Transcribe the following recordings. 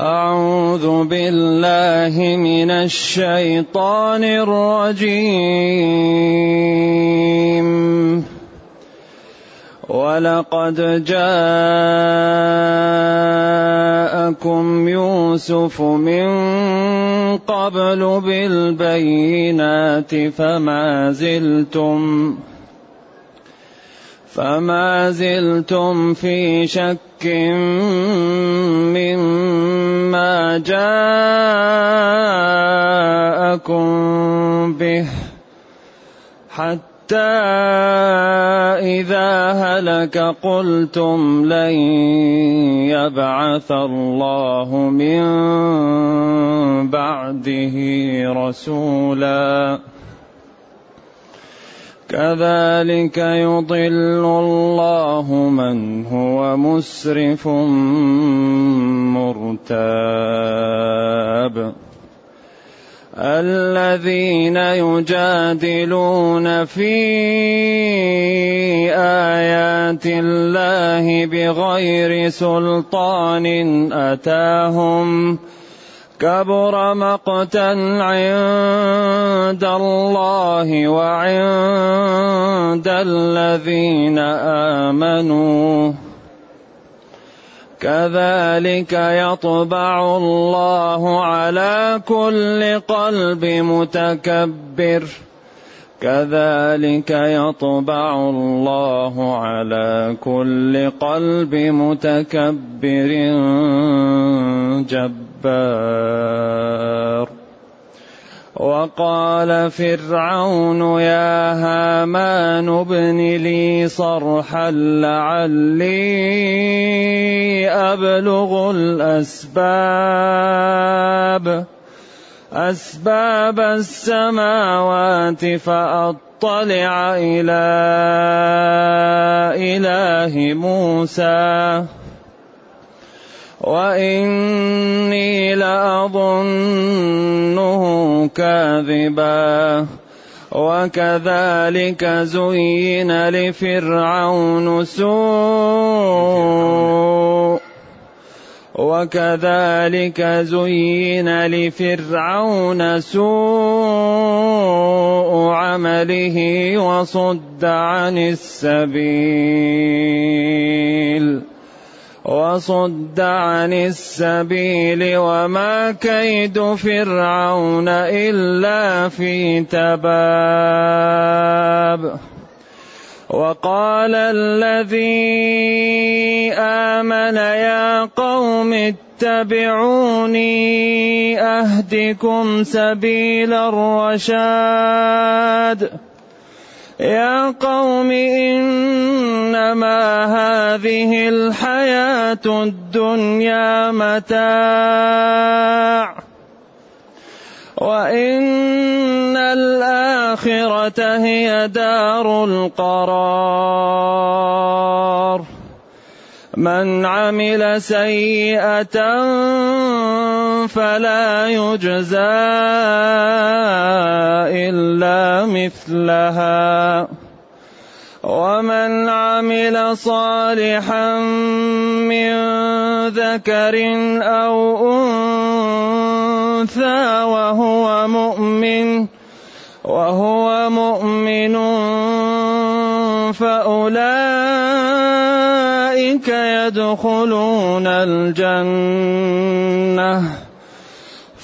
أعوذ بالله من الشيطان الرجيم. ولقد جاءكم يوسف من قبل بالبينات فما زلتم فما زلتم في شك جاءكم به حتى إذا هلك قلتم لن يبعث الله من بعده رسولا. كذلك يضل الله من هو مسرف مرتاب. الذين يجادلون في آيات الله بغير سلطان أتاهم كبر مقتا عند الله وعند الذين آمنوا. كذلك يطبع الله على كل قلب متكبر. كذلك يطبع الله على كل قلب متكبر جبار. وقال فرعون يا هامان ابن لي صرحا لعلي أبلغ الأسباب. أسباب السماوات فأطلع إلى إله موسى. وإني لأظنه كاذبا. وكذلك زين لفرعون سوء. وكذلك زين لفرعون سوء عمله وصد عن السبيل. وصد عن السبيل وما كيد فرعون إلا في تباب. وقال الذي آمن يا قوم اتبعوني أهدكم سبيل الرشاد. يا قوم إنما هذه الحياة الدنيا متاع. وإن الآخرة هي دار القرار. من عمل سيئة فلا يجزى إلا مثلها. ومن عمل صالحا من ذكر أو أنثى وهو مؤمن وهو مؤمن فأولئك يدخلون الجنة.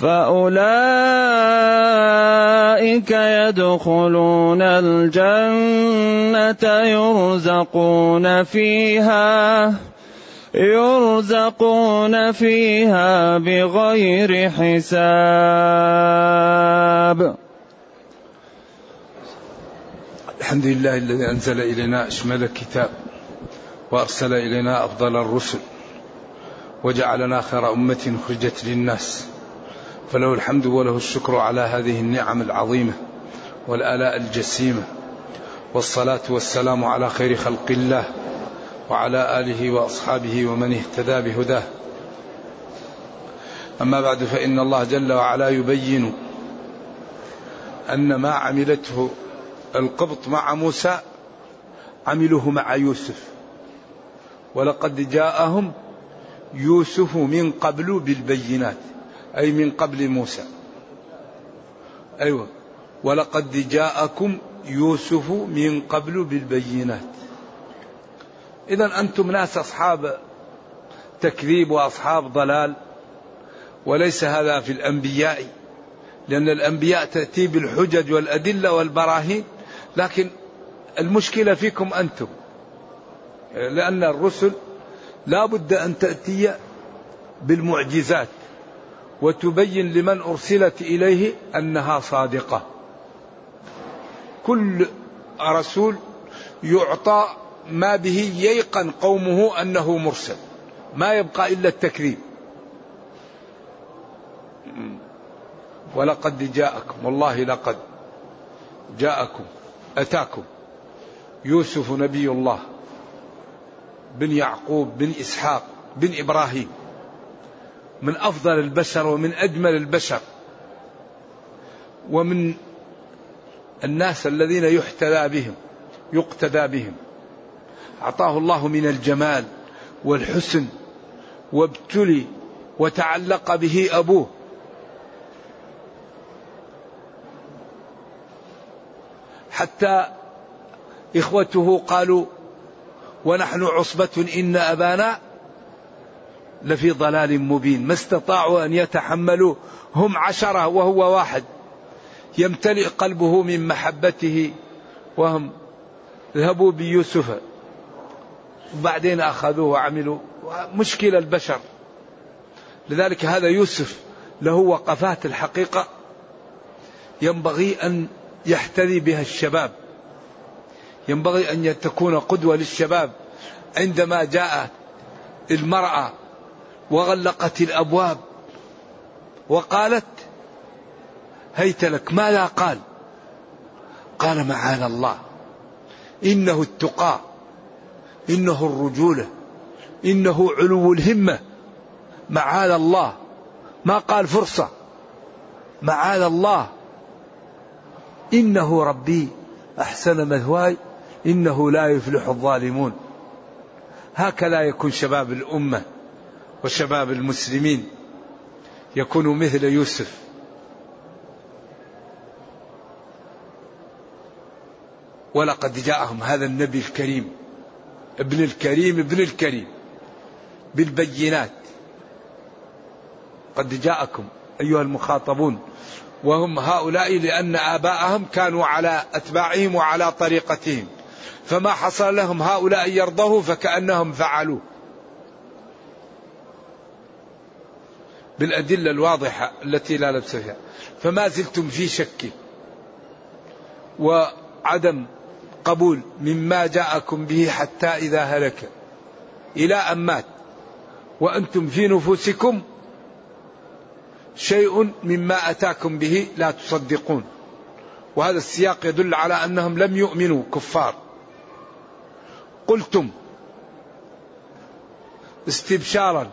فأولئك يدخلون الجنة يرزقون فيها يرزقون فيها بغير حساب. الحمد لله الذي أنزل إلينا أشمل الكتاب وأرسل إلينا أفضل الرسل وجعلنا خير أمة خرجت للناس. فله الحمد وله الشكر على هذه النعم العظيمة والآلاء الجسيمة والصلاة والسلام على خير خلق الله وعلى آله وأصحابه ومن اهتدى بهداه. أما بعد فإن الله جل وعلا يبين أن ما عملته القبط مع موسى عملوه مع يوسف ولقد جاءهم يوسف من قبل بالبينات. أي من قبل موسى. أيوة. ولقد جاءكم يوسف من قبل بالبينات. إذا أنتم ناس أصحاب تكذيب وأصحاب ضلال وليس هذا في الأنبياء لأن الأنبياء تأتي بالحجج والأدلة والبراهين. لكن المشكلة فيكم أنتم لأن الرسل لا بد أن تأتي بالمعجزات. وتبين لمن أرسلت إليه أنها صادقة. كل رسول يعطى ما به ييقن قومه أنه مرسل. ما يبقى إلا التكذيب. ولقد جاءكم والله لقد جاءكم أتاكم. يوسف نبي الله بن يعقوب بن إسحاق بن إبراهيم. من أفضل البشر ومن أجمل البشر. ومن الناس الذين يحتذى بهم يقتدى بهم. أعطاه الله من الجمال والحسن وابتلي وتعلق به أبوه. حتى إخوته قالوا ونحن عصبة إن أبانا لفي ضلال مبين. ما استطاعوا أن يتحملوا هم عشرة وهو واحد. يمتلئ قلبه من محبته وهم ذهبوا بيوسف. وبعدين أخذوه وعملوا. مشكلة البشر. لذلك هذا يوسف له وقفات الحقيقة. ينبغي أن يحتذي بها الشباب. ينبغي أن تكون قدوة للشباب. عندما جاءت المرأة وغلقت الأبواب وقالت هيت لك ماذا قال قال معاذ الله إنه التقى إنه الرجولة إنه علو الهمة معاذ الله ما قال فرصة معاذ الله إنه ربي أحسن مثواي إنه لا يفلح الظالمون هكذا يكون شباب الأمة وشباب المسلمين يكونوا مثل يوسف. ولقد جاءهم هذا النبي الكريم ابن الكريم ابن الكريم بالبينات. قد جاءكم أيها المخاطبون وهم هؤلاء لأن آباءهم كانوا على أتباعهم وعلى طريقتهم. فما حصل لهم هؤلاء يرضوه فكأنهم فعلوه. بالأدلة الواضحة التي لا لبس فيها فما زلتم في شك وعدم قبول مما جاءكم به حتى إذا هلك. إلى أن مات. وأنتم في نفوسكم شيء مما أتاكم به لا تصدقون. وهذا السياق يدل على أنهم لم يؤمنوا كفار. قلتم استبشارا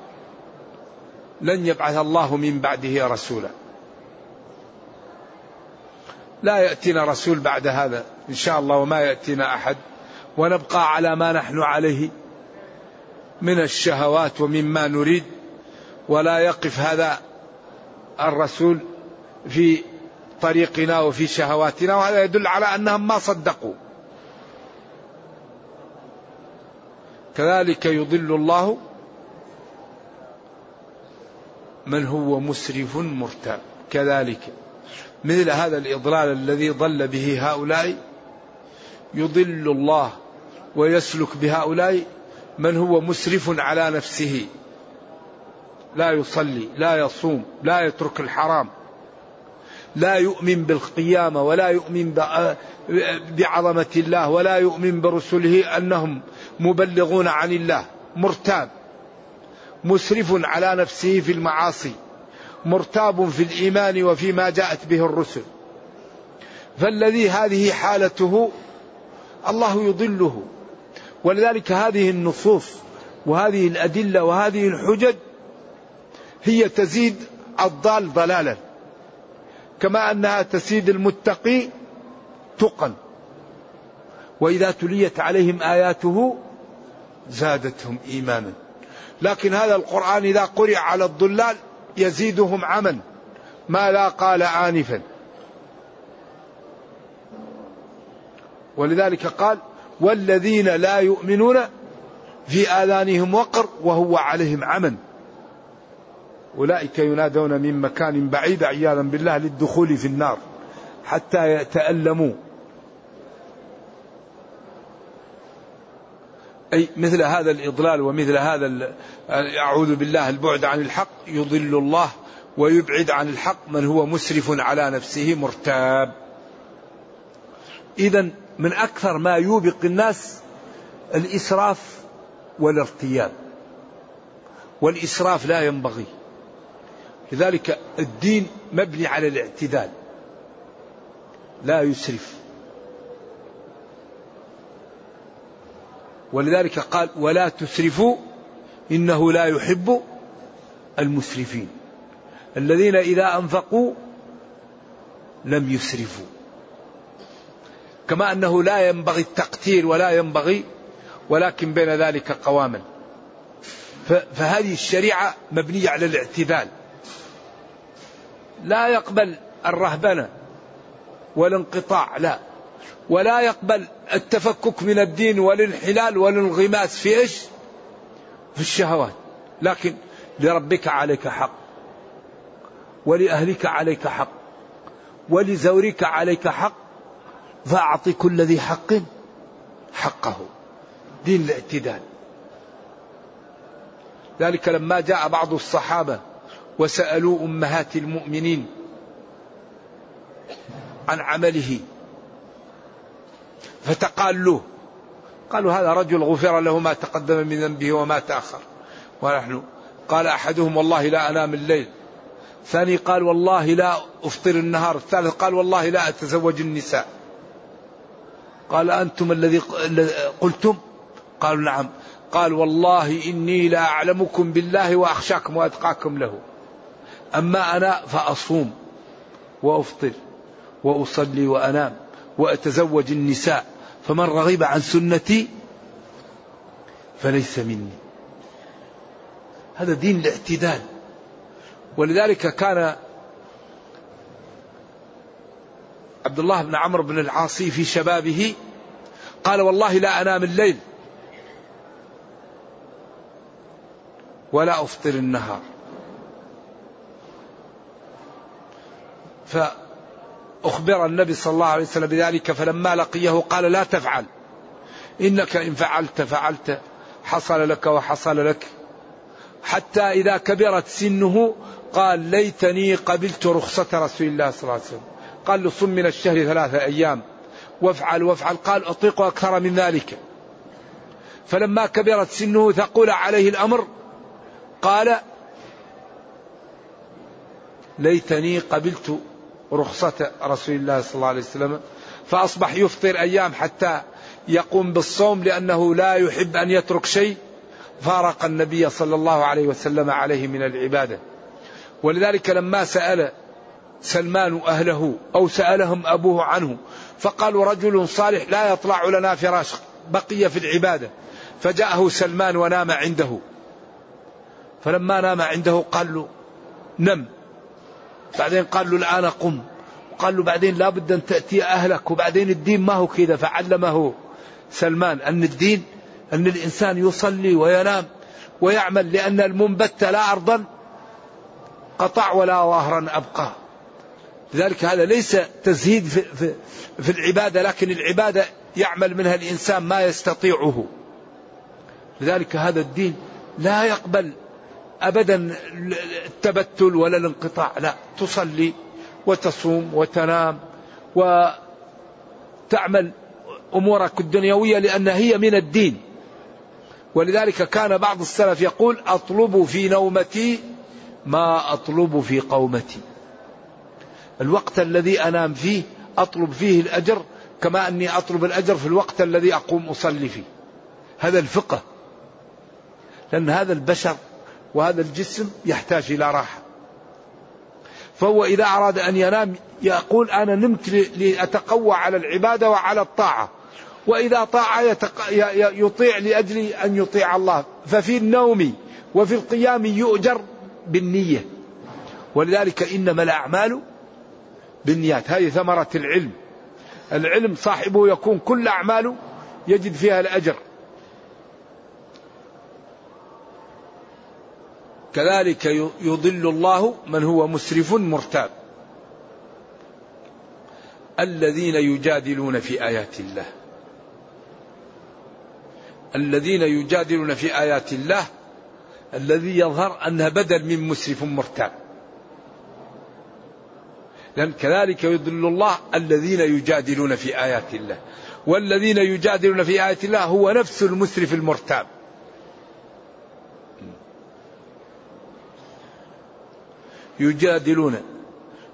لن يبعث الله من بعده رسولا. لا يأتينا رسول بعد هذا إن شاء الله وما يأتينا أحد. ونبقى على ما نحن عليه من الشهوات ومما نريد. ولا يقف هذا الرسول في طريقنا وفي شهواتنا. وهذا يدل على أنهم ما صدقوا. كذلك يضل الله من هو مسرف مرتاب. كذلك مثل هذا الإضلال الذي ضل به هؤلاء يضل الله ويسلك بهؤلاء من هو مسرف على نفسه. لا يصلي لا يصوم لا يترك الحرام لا يؤمن بالقيامة ولا يؤمن بعظمة الله ولا يؤمن برسله أنهم مبلغون عن الله مرتاب. مسرف على نفسه في المعاصي مرتاب في الإيمان وفيما جاءت به الرسل. فالذي هذه حالته الله يضله. ولذلك هذه النصوص وهذه الأدلة وهذه الحجج هي تزيد الضال ضلالا. كما أنها تزيد المتقي تقا وإذا تليت عليهم آياته زادتهم ايمانا. لكن هذا القرآن إذا قرئ على الضلال يزيدهم عمى ما لا قال آنفا. ولذلك قال والذين لا يؤمنون في آذانهم وقر وهو عليهم عمى أولئك ينادون من مكان بعيد عياذا بالله للدخول في النار حتى يتألموا. أي مثل هذا الإضلال ومثل هذا أعوذ بالله البعد عن الحق يضل الله ويبعد عن الحق من هو مسرف على نفسه مرتاب. إذا من أكثر ما يوبق الناس الإسراف والارتياب. والإسراف لا ينبغي. لذلك الدين مبني على الاعتدال. لا يسرف. ولذلك قال ولا تسرفوا إنه لا يحب المسرفين. الذين إذا أنفقوا لم يسرفوا. كما أنه لا ينبغي التقتير ولا ينبغي ولكن بين ذلك قواما. فهذه الشريعة مبنية على الاعتدال. لا يقبل الرهبنة والانقطاع لا. ولا يقبل التفكك من الدين والانحلال والانغماس في إيش؟ في الشهوات. لكن لربك عليك حق. ولأهلك عليك حق. ولزورك عليك حق. فأعط كل ذي حق حقه. دين الاعتدال. ذلك لما جاء بعض الصحابة وسألوا أمهات المؤمنين عن عمله. فتقالوه قالوا هذا رجل غفر له ما تقدم من ذنبه وما تأخر. ونحن. قال أحدهم والله لا أنام الليل. ثاني قال والله لا أفطر النهار. الثالث قال والله لا أتزوج النساء. قال أنتم الذي قلتم؟ قالوا نعم. قال والله إني لا أعلمكم بالله وأخشاكم وأتقاكم له. أما أنا فأصوم وأفطر وأصلي وأنام. وأتزوج النساء فمن رغب عن سنتي فليس مني. هذا دين الاعتدال. ولذلك كان عبد الله بن عمرو بن العاصي في شبابه قال والله لا أنام الليل ولا أفطر النهار. فاخبر النبي صلى الله عليه وسلم بذلك فلما لقيه قال لا تفعل. إنك إن فعلت فعلت. حصل لك وحصل لك. حتى إذا كبرت سنه قال ليتني قبلت رخصة رسول الله صلى الله عليه وسلم. قال له صم من الشهر ثلاثة أيام. وافعل وافعل. قال أطيق أكثر من ذلك. فلما كبرت سنه ثقل عليه الأمر. قال ليتني قبلت رخصة رسول الله صلى الله عليه وسلم فأصبح يفطر أيام حتى يقوم بالصوم لأنه لا يحب أن يترك شيء. فارق النبي صلى الله عليه وسلم عليه من العبادة. ولذلك لما سأل سلمان أهله أو سألهم أبوه عنه فقالوا رجل صالح لا يطلع لنا فراش بقي في العبادة. فجاءه سلمان ونام عنده. فلما نام عنده قال له نم. بعدين قال له الآن قم. قال له بعدين لابد أن تأتي أهلك وبعدين الدين ما هو كذا فعلمه سلمان أن الدين أن الإنسان يصلي وينام ويعمل لأن المنبت لا أرضا قطع ولا ظهرا أبقى. لذلك هذا ليس تزهيد في, في, في العبادة لكن العبادة يعمل منها الإنسان ما يستطيعه. لذلك هذا الدين لا يقبل أبدا التبتل ولا الانقطاع لا تصلي وتصوم وتنام وتعمل أمورك الدنيوية لأنها هي من الدين. ولذلك كان بعض السلف يقول أطلب في نومتي ما أطلب في قومتي. الوقت الذي أنام فيه أطلب فيه الأجر كما أني أطلب الأجر في الوقت الذي أقوم أصلي فيه. هذا الفقه. لأن هذا البشر وهذا الجسم يحتاج إلى راحة. فهو إذا أراد أن ينام يقول أنا نمت لأتقوى على العبادة وعلى الطاعة. وإذا طاع يطيع لأجل أن يطيع الله. ففي النوم وفي القيام يؤجر بالنية. ولذلك إنما الأعمال بالنيات. هذه ثمرة العلم. العلم صاحبه يكون كل أعماله يجد فيها الأجر. كذلك يضل الله من هو مسرف مرتاب. الذين يجادلون في آيات الله. الذين يجادلون في آيات الله الذي يظهر أنها بدل من مسرف مرتاب. لأن كذلك يضل الله الذين يجادلون في آيات الله. والذين يجادلون في آيات الله هو نفس المسرف المرتاب. يجادلون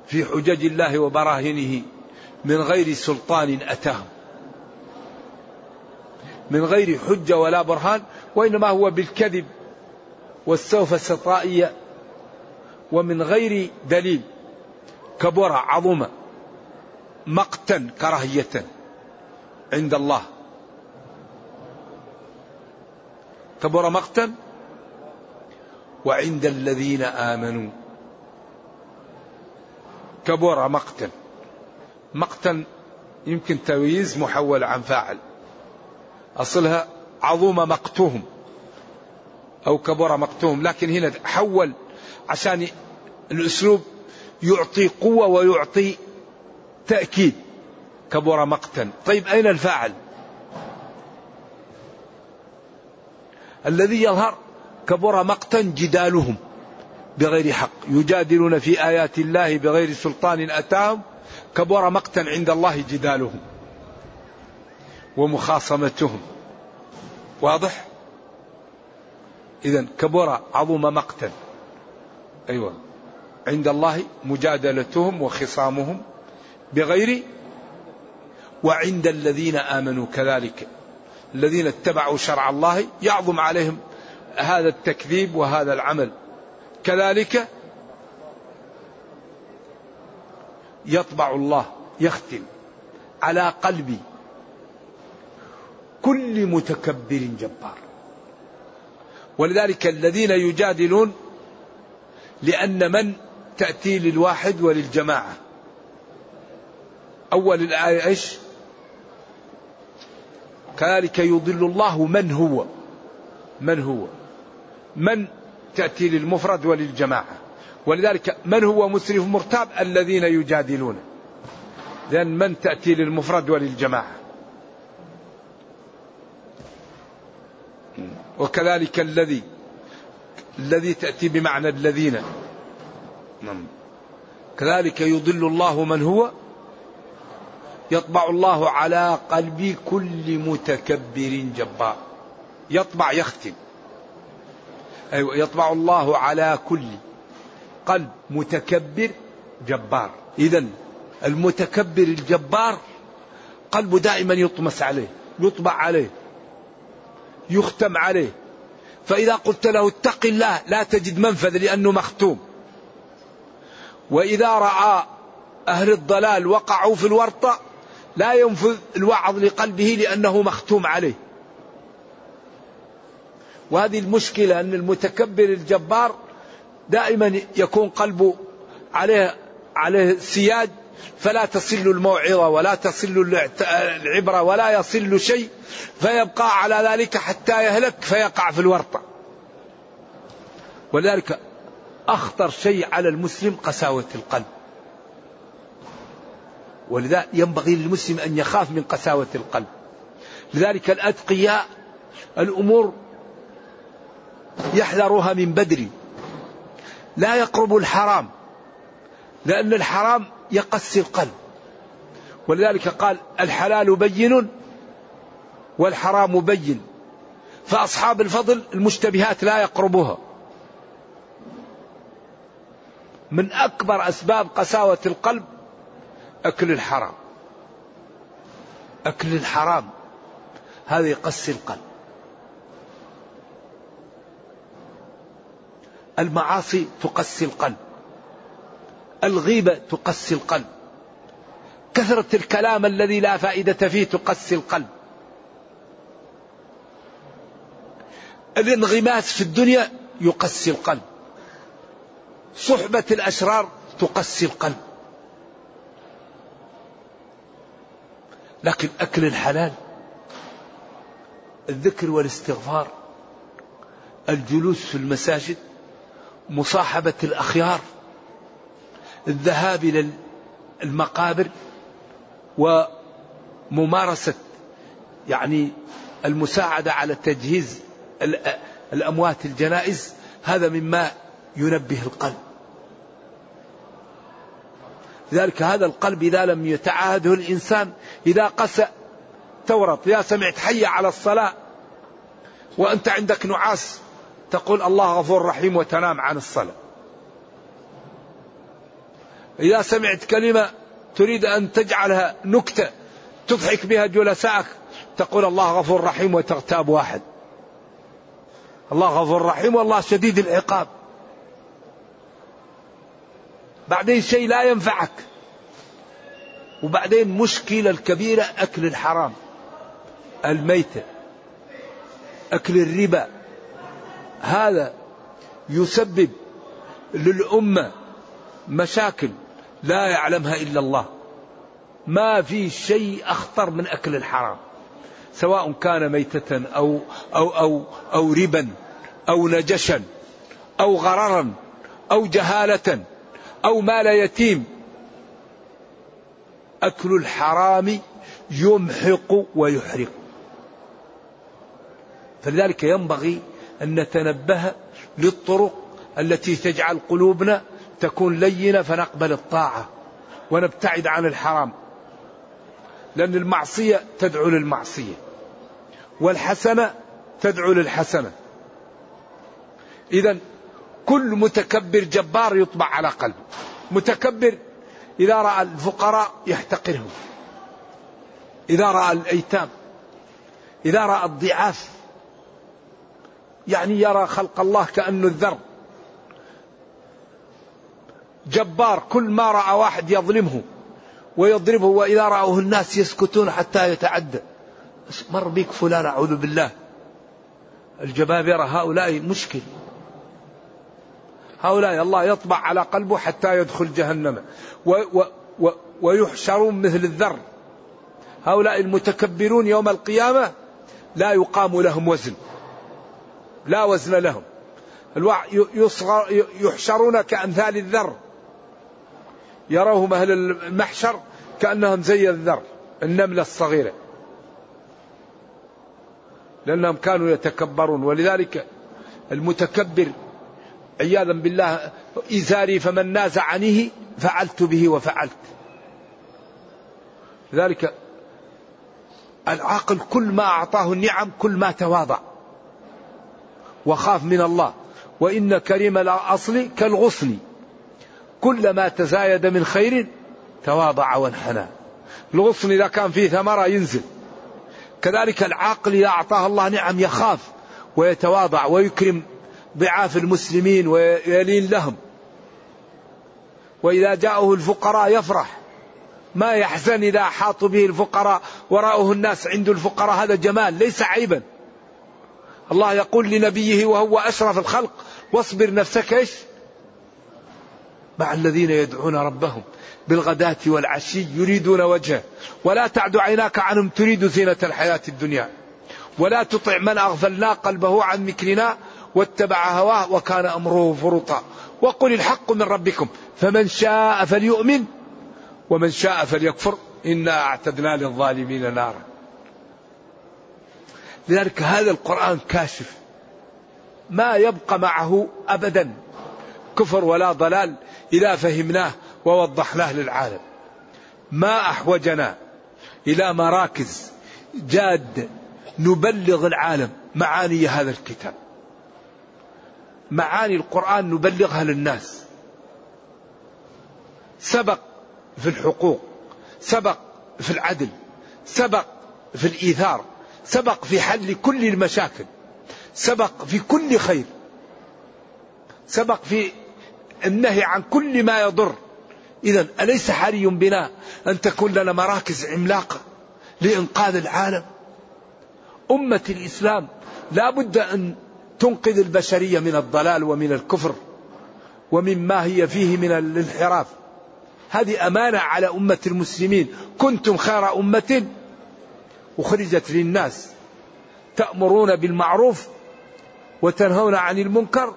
في حجج الله وبراهنه من غير سلطان أتاهم. من غير حجة ولا برهان وإنما هو بالكذب والسوف سترائية ومن غير دليل كبر عظم مقتا كراهية عند الله. كبر مقتا وعند الذين آمنوا. كبر مقتا مقتا يمكن تمييز محول عن فاعل. أصلها عظم مقتهم أو كبر مقتهم لكن هنا حول عشان الأسلوب يعطي قوة ويعطي تأكيد. كبر مقتا طيب أين الفاعل؟ الذي يظهر كبر مقتا جدالهم. بغير حق. يجادلون في آيات الله بغير سلطان أتاهم كبر مقتا عند الله جدالهم ومخاصمتهم. واضح؟ إذا كبر عظم مقتا. أيوة. عند الله مجادلتهم وخصامهم بغير وعند الذين آمنوا كذلك. الذين اتبعوا شرع الله يعظم عليهم هذا التكذيب وهذا العمل. كذلك يطبع الله يختم على قلب كل متكبر جبار. ولذلك الذين يجادلون لأن من تأتي للواحد وللجماعة. أول الآية إيش؟ كذلك يضل الله من هو من هو؟ من تأتي للمفرد وللجماعة. ولذلك من هو مسرف مرتاب؟ الذين يجادلون. لأن من تأتي للمفرد وللجماعة؟ وكذلك الذي الذي تأتي بمعنى الذين. نعم. كذلك يضل الله من هو؟ يطبع الله على قلب كل متكبر جبار. يطبع يختم. أيوة يطبع الله على كل قلب متكبر جبار. إذا المتكبر الجبار قلبه دائما يطمس عليه يطبع عليه يختم عليه. فإذا قلت له اتق الله لا تجد منفذ لأنه مختوم. وإذا رأى أهل الضلال وقعوا في الورطة لا ينفذ الوعظ لقلبه لأنه مختوم عليه. وهذه المشكلة أن المتكبر الجبار دائما يكون قلبه عليه عليه سياج فلا تصل الموعظة ولا تصل العبرة ولا يصل شيء فيبقى على ذلك حتى يهلك فيقع في الورطة. ولذلك أخطر شيء على المسلم قساوة القلب. ولذا ينبغي للمسلم أن يخاف من قساوة القلب. لذلك الأتقياء الأمور يحذرها من بدري لا يقرب الحرام لأن الحرام يقسي القلب. ولذلك قال الحلال بين والحرام بين. فأصحاب الفضل المشتبهات لا يقربها من أكبر أسباب قساوة القلب أكل الحرام. أكل الحرام هذا يقسي القلب. المعاصي تقسي القلب. الغيبة تقسي القلب. كثرة الكلام الذي لا فائدة فيه تقسي القلب. الانغماس في الدنيا يقسي القلب. صحبة الأشرار تقسي القلب. لكن أكل الحلال الذكر والاستغفار الجلوس في المساجد مصاحبة الأخيار الذهاب إلى المقابر وممارسة يعني المساعدة على تجهيز الأموات الجنائز هذا مما ينبه القلب. لذلك هذا القلب إذا لم يتعاهده الإنسان إذا قسى تورط يا سمعت حي على الصلاة وأنت عندك نعاس. تقول الله غفور رحيم وتنام عن الصلاة. إذا سمعت كلمة تريد أن تجعلها نكتة تضحك بها جلسائك تقول الله غفور رحيم وتغتاب واحد. الله غفور رحيم والله شديد العقاب. بعدين شيء لا ينفعك. وبعدين مشكلة الكبيرة أكل الحرام الميتة أكل الربا. هذا يسبب للأمة مشاكل لا يعلمها إلا الله. ما في شيء أخطر من أكل الحرام سواء كان ميتة أو أو أو أو ربا أو نجشا أو غررا أو جهالة أو مال يتيم. أكل الحرام يمحق ويحرق. فلذلك ينبغي أن نتنبه للطرق التي تجعل قلوبنا تكون لينة فنقبل الطاعة ونبتعد عن الحرام. لأن المعصية تدعو للمعصية والحسنة تدعو للحسنة. إذا كل متكبر جبار يطبع على قلبه. متكبر إذا رأى الفقراء يحتقرهم. إذا رأى الأيتام. إذا رأى الضعاف يعني يرى خلق الله كأنه الذر. جبار كل ما رأى واحد يظلمه ويضربه وإذا رأوه الناس يسكتون حتى يتعدى. مر بك فلان أعوذ بالله. الجبابرة هؤلاء مشكل. هؤلاء الله يطبع على قلبه حتى يدخل جهنم. و و و ويحشرون مثل الذر. هؤلاء المتكبرون يوم القيامة لا يقام لهم وزن. لا وزن لهم. يحشرون كأمثال الذر. يروهم أهل المحشر كأنهم زي الذر النملة الصغيرة. لأنهم كانوا يتكبرون. ولذلك المتكبر عياذا بالله إزاري فمن نازعني فعلت به وفعلت. لذلك العاقل كل ما أعطاه النعم كل ما تواضع. وخاف من الله. وإن كريم الأصل كالغصن كلما تزايد من خير تواضع وانحنى. الغصن إذا كان فيه ثمرة ينزل. كذلك العاقل إذا أعطاه الله نعم يخاف ويتواضع ويكرم ضعاف المسلمين ويلين لهم. وإذا جاءه الفقراء يفرح. ما يحزن إذا أحاطوا به الفقراء. وراءه الناس عند الفقراء هذا جمال ليس عيبا. الله يقول لنبيه وهو أشرف الخلق واصبر نفسك إيش؟ مع الذين يدعون ربهم بالغداة والعشي يريدون وجهه. ولا تعد عيناك عنهم تريد زينة الحياة الدنيا. ولا تطع من أغفلنا قلبه عن ذكرنا واتبع هواه وكان أمره فرطا. وقل الحق من ربكم فمن شاء فليؤمن ومن شاء فليكفر. إنا أعتدنا للظالمين نارا. لذلك هذا القرآن كاشف. ما يبقى معه أبدا. كفر ولا ضلال إذا فهمناه ووضحناه للعالم. ما أحوجنا إلى مراكز جاد نبلغ العالم معاني هذا الكتاب. معاني القرآن نبلغها للناس. سبق في الحقوق سبق في العدل سبق في الإيثار. سبق في حل كل المشاكل سبق في كل خير سبق في النهي عن كل ما يضر. إذا أليس حري بنا أن تكون لنا مراكز عملاقة لإنقاذ العالم؟ أمة الإسلام لا بد أن تنقذ البشرية من الضلال ومن الكفر ومما هي فيه من الانحراف. هذه أمانة على أمة المسلمين. كنتم خير أمة أخرجت للناس تأمرون بالمعروف وتنهون عن المنكر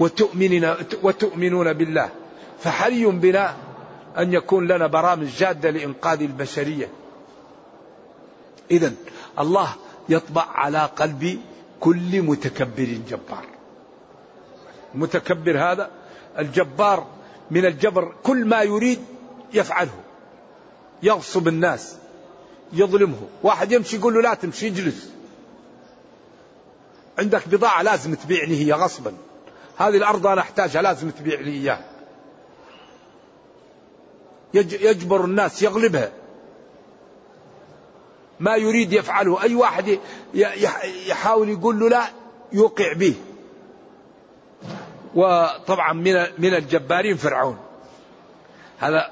وتؤمنون, وتؤمنون بالله. فحري بنا أن يكون لنا برامج جادة لإنقاذ البشرية. إذا الله يطبع على قلب كل متكبر جبار. المتكبر هذا الجبار من الجبر كل ما يريد يفعله. يغصب الناس. يظلمه. واحد يمشي يقول له لا تمشي اجلس. عندك بضاعة لازم تبيعني هي غصبا. هذه الأرض أنا أحتاجها لازم تبيع لي إياها. يجبر الناس يغلبها. ما يريد يفعله. أي واحد يحاول يقول له لا يوقع به. وطبعا من من الجبارين فرعون. هذا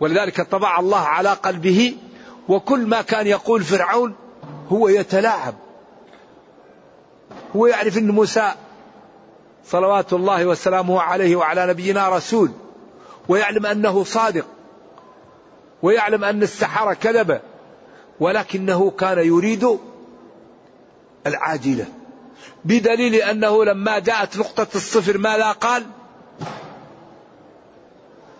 ولذلك طبع الله على قلبه وكل ما كان يقول فرعون هو يتلاعب هو يعرف إن موسى صلوات الله وسلامه عليه وعلى نبينا رسول ويعلم أنه صادق ويعلم أن السحرة كذبة ولكنه كان يريد العاجلة بدليل أنه لما جاءت نقطة الصفر ماذا قال؟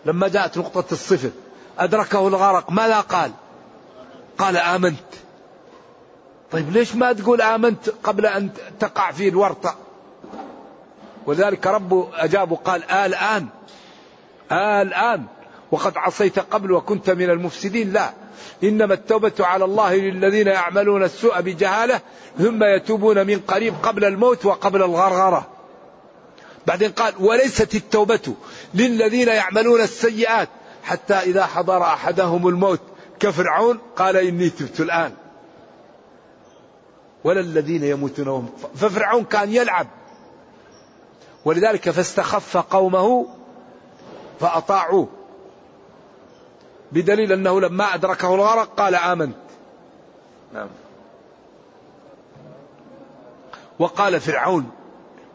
لما جاءت نقطة الصفر أدركه الغرق ماذا قال؟ قال آمنت. طيب ليش ما تقول آمنت قبل أن تقع في الورطة؟ ولذلك ربه أجاب قال آه الآن. آه الآن. وقد عصيت قبل وكنت من المفسدين. لا. إنما التوبة على الله للذين يعملون السوء بجهالة ثم يتوبون من قريب قبل الموت وقبل الغرغرة. بعدين قال وليست التوبة للذين يعملون السيئات حتى إذا حضر أحدهم الموت. كفرعون قال إني تبت الآن. ولا الذين يموتون وهم ففرعون كان يلعب. ولذلك فاستخف قومه فأطاعوه. بدليل أنه لما أدركه الغرق قال آمنت. نعم. وقال فرعون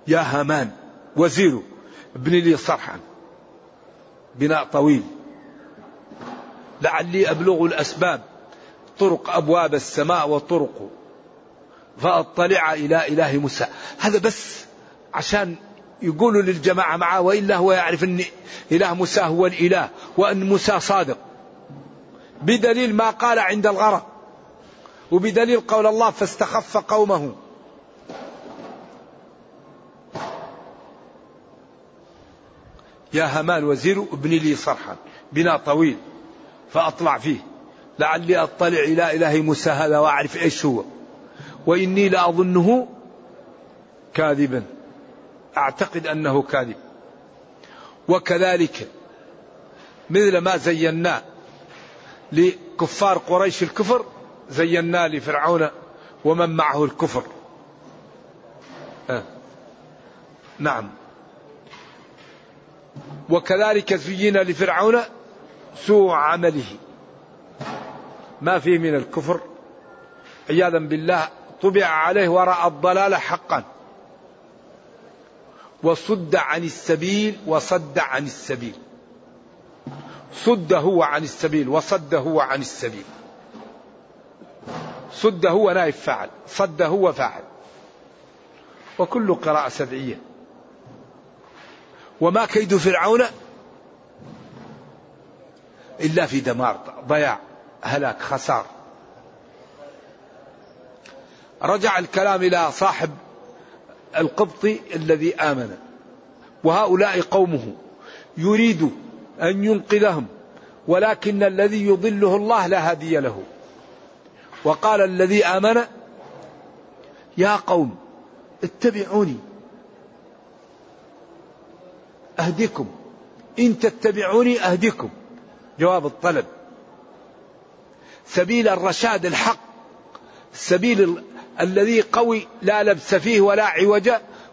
يا هامان وزيره ابن لي صرحا. بناء طويل. لعلي أبلغ الأسباب. طرق أبواب السماء وطرق فأطلع إلى إله موسى. هذا بس عشان يقولوا للجماعة معه وإلا هو يعرف أن إله موسى هو الإله وأن موسى صادق. بدليل ما قال عند الغرق. وبدليل قول الله فاستخف قومه. يا همان وزير ابن لي صرحا. بنا طويل. فأطلع فيه. لعلي أطلع إلى إله موسى هذا وأعرف إيش هو. وإني لأظنه كاذبا. أعتقد أنه كاذب. وكذلك مثل ما زينا لكفار قريش الكفر زينا لفرعون ومن معه الكفر. آه. نعم. وكذلك زين لفرعون سوء عمله. ما فيه من الكفر. عياذا بالله طبع عليه وراء الضلال حقا. وصد عن السبيل وصد عن السبيل. صد هو عن السبيل وصد هو عن السبيل. صد هو نائب فاعل صد هو فاعل. وكل قراءة سبعية. وما كيد فرعون؟ إلا في دمار ضياع هلاك خسار. رجع الكلام إلى صاحب القبطي الذي آمن. وهؤلاء قومه يريد أن ينقذهم ولكن الذي يضله الله لا هادي له. وقال الذي آمن يا قوم اتبعوني. أهدكم إن تتبعوني أهدكم جواب الطلب. سبيل الرشاد الحق. سبيل الذي قوي لا لبس فيه ولا عوج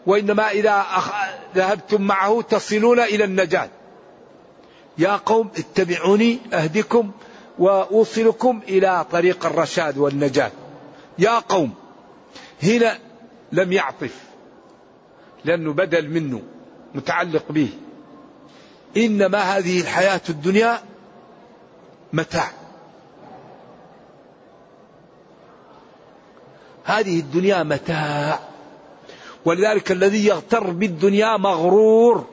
وإنما إذا ذهبتم معه تصلون إلى النجاة. يا قوم اتبعوني أهدكم وأوصلكم إلى طريق الرشاد والنجاة. يا قوم هنا لم يعطف لأنه بدل منه متعلق به. إنما هذه الحياة الدنيا متاع. هذه الدنيا متاع. ولذلك الذي يغتر بالدنيا مغرور.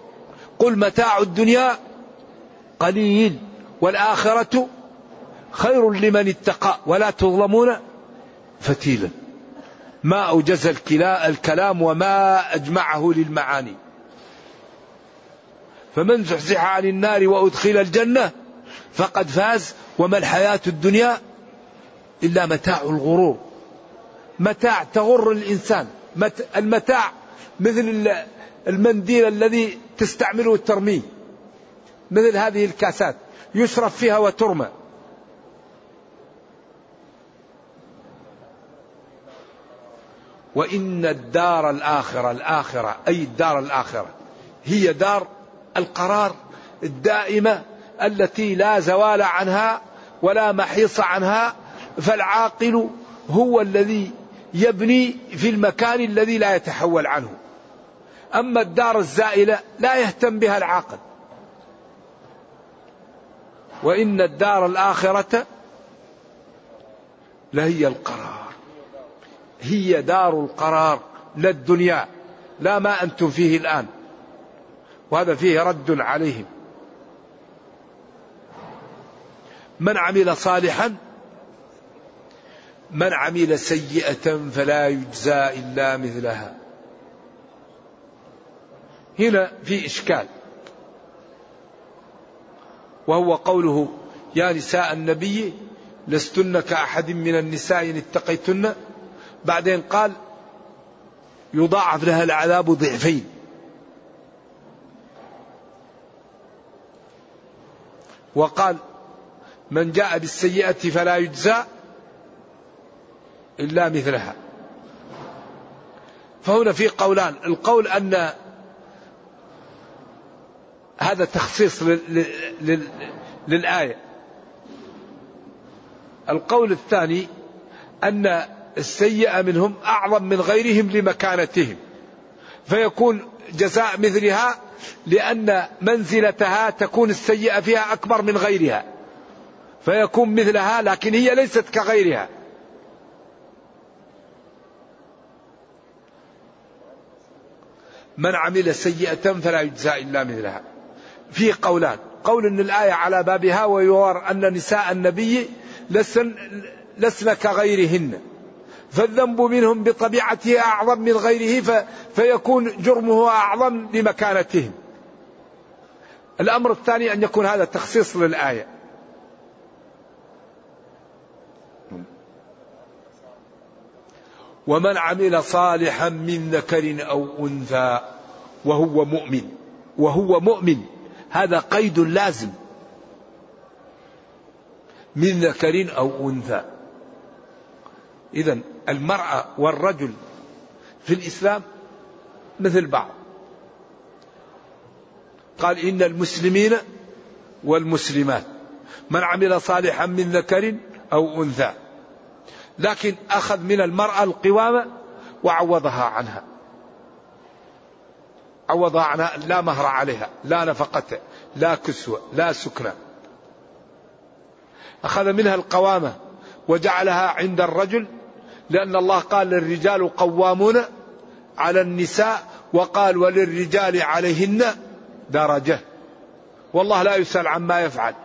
قل متاع الدنيا قليل والآخرة خير لمن اتقى ولا تظلمون فتيلا. ما أوجز الكلام وما أجمعه للمعاني. فمن زحزح عن النار وأدخل الجنة فقد فاز وما الحياة الدنيا إلا متاع الغرور. متاع تغر الإنسان. المتاع مثل المنديل الذي تستعمله الترميه مثل هذه الكاسات. يشرب فيها وترمى. وإن الدار الآخرة الآخرة أي الدار الآخرة هي دار القرار الدائمة التي لا زوال عنها ولا محيص عنها فالعاقل هو الذي يبني في المكان الذي لا يتحول عنه. أما الدار الزائلة لا يهتم بها العاقل. وإن الدار الآخرة لهي القرار. هي دار القرار لا الدنيا لا ما أنتم فيه الآن. وهذا فيه رد عليهم. من عمل صالحا؟ من عمل سيئة فلا يجزى إلا مثلها. هنا في إشكال. وهو قوله يا نساء النبي لستن كأحد من النساء إن اتقيتن؟ بعدين قال يضاعف لها العذاب ضعفين. وقال من جاء بالسيئة فلا يجزى إلا مثلها. فهنا في قولان القول أن هذا تخصيص للآية. القول الثاني أن السيئة منهم أعظم من غيرهم لمكانتهم. فيكون جزاء مثلها لأن منزلتها تكون السيئة فيها أكبر من غيرها. فيكون مثلها لكن هي ليست كغيرها. من عمل سيئة فلا يجزى إلا مثلها. في قولان قول أن الآية على بابها ويوار أن نساء النبي لسن, لسن كغيرهن. فالذنب منهم بطبيعته أعظم من غيره فيكون جرمه أعظم لمكانتهم. الأمر الثاني أن يكون هذا تخصيص للآية. ومن عمل صالحا من ذكر أو أنثى وهو مؤمن وهو مؤمن هذا قيد لازم. من ذكر أو أنثى. إذا المرأة والرجل في الإسلام مثل بعض. قال إن المسلمين والمسلمات. من عمل صالحا من ذكر أو أنثى. لكن أخذ من المرأة القوامة وعوضها عنها. عوضها عنها لا مهر عليها لا نفقة لا كسوة لا سكنة أخذ منها القوامة وجعلها عند الرجل لأن الله قال للرجال قوامون على النساء وقال وللرجال عليهن درجة. والله لا يسأل عما يفعل.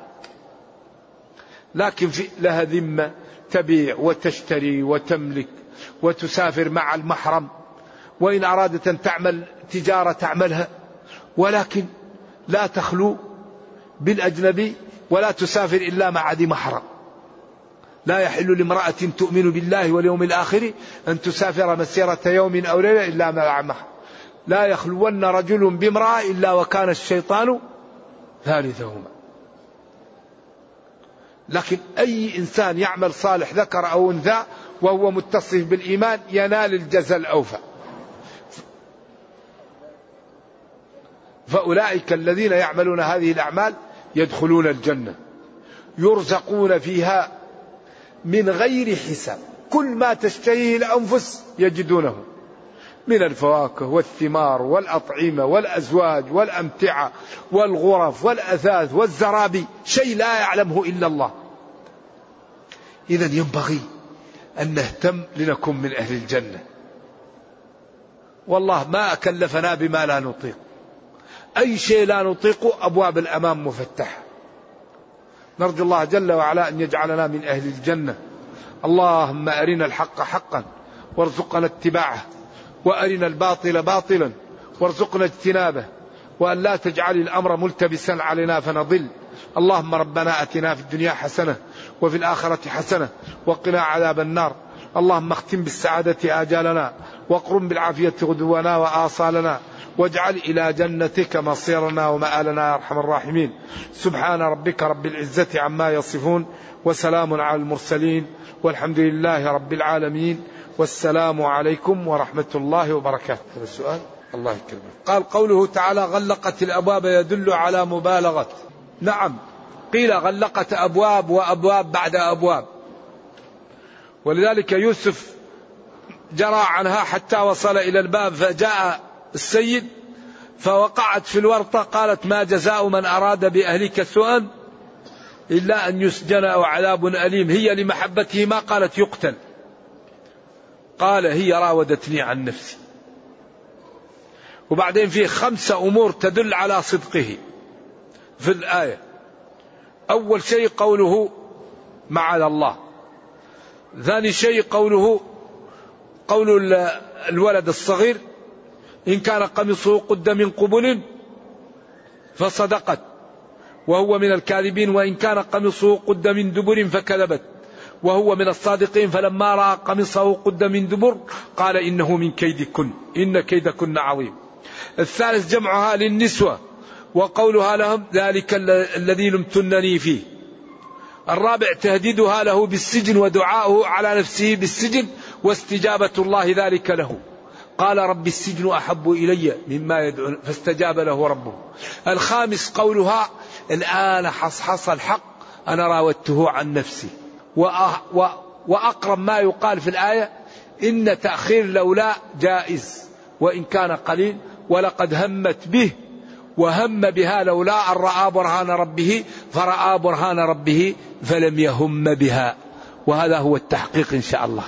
لكن في لها ذمة تبيع وتشتري وتملك وتسافر مع المحرم وإن أرادت أن تعمل تجارة تعملها ولكن لا تخلو بالأجنبي ولا تسافر إلا مع ذي محرم. لا يحل لامرأة تؤمن بالله واليوم الآخر أن تسافر مسيرة يوم أو ليلة إلا مع محرم. لا يخلون رجل بامرأة إلا وكان الشيطان ثالثهما. لكن أي إنسان يعمل صالح ذكر أو أنثى وهو متصف بالإيمان ينال الجزاء الأوفى. فأولئك الذين يعملون هذه الأعمال يدخلون الجنة يرزقون فيها من غير حساب كل ما تشتهيه الأنفس يجدونه. من الفواكه والثمار والأطعمة والأزواج والأمتعة والغرف والأثاث والزرابي شيء لا يعلمه إلا الله. إذا ينبغي أن نهتم لنكون من أهل الجنة. والله ما كلفنا بما لا نطيق. أي شيء لا نطيق أبواب الأمام مفتحة. نرجو الله جل وعلا أن يجعلنا من أهل الجنة. اللهم أرنا الحق حقا وارزقنا اتباعه. وأرنا الباطل باطلا وارزقنا اجتنابه وأن لا تجعل الأمر ملتبسا علينا فنضل. اللهم ربنا أتنا في الدنيا حسنة وفي الآخرة حسنة وقنا عذاب النار. اللهم اختم بالسعادة آجالنا واقرم بالعافية غدونا وآصالنا واجعل إلى جنتك مصيرنا ومآلنا يا أرحم الراحمين. سبحان ربك رب العزة عما يصفون وسلام على المرسلين والحمد لله رب العالمين. والسلام عليكم ورحمة الله وبركاته. هذا السؤال. الله يكرمك. قال قوله تعالى غلقت الأبواب يدل على مبالغة. نعم. قيل غلقت أبواب وأبواب بعد أبواب. ولذلك يوسف جرى عنها حتى وصل إلى الباب فجاء السيد فوقعت في الورطة قالت ما جزاء من أراد بأهلك سوءا إلا أن يسجن أو عذاب أليم. هي لمحبته ما قالت يقتل. قال هي راودتني عن نفسي. وبعدين في خمسة أمور تدل على صدقه. في الآية. أول شيء قوله معاذ الله. ثاني شيء قوله قول الولد الصغير. إن كان قميصه قد من قبل فصدقت. وهو من الكاذبين. وإن كان قميصه قد من دبر فكذبت. وهو من الصادقين فلما رأى قميصه قد من دبر قال إنه من كيدكن إن كيدكن عظيم. الثالث جمعها للنسوة وقولها لهم ذلك الذي لمتنني فيه. الرابع تهديدها له بالسجن ودعاؤه على نفسه بالسجن واستجابة الله ذلك له. قال رب السجن أحب إلي مما يدعون فاستجاب له ربه. الخامس قولها الآن حصحص الحق أنا راودته عن نفسي. وأقرب ما يقال في الآية إن تأخير لولا جائز وإن كان قليل ولقد همت به وهم بها لولا أن رأى برهان ربه فرأى برهان ربه فلم يهم بها. وهذا هو التحقيق إن شاء الله.